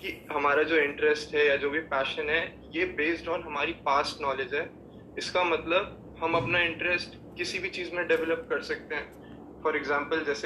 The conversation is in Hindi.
कि हमारा जो इंटरेस्ट है या जो भी पैशन है, ये बेस्ड ऑन हमारी पास्ट नॉलेज है। इसका मतलब हम अपना इंटरेस्ट किसी भी चीज़ में डेवलप कर सकते हैं। फॉर एग्ज़ाम्पल जैसे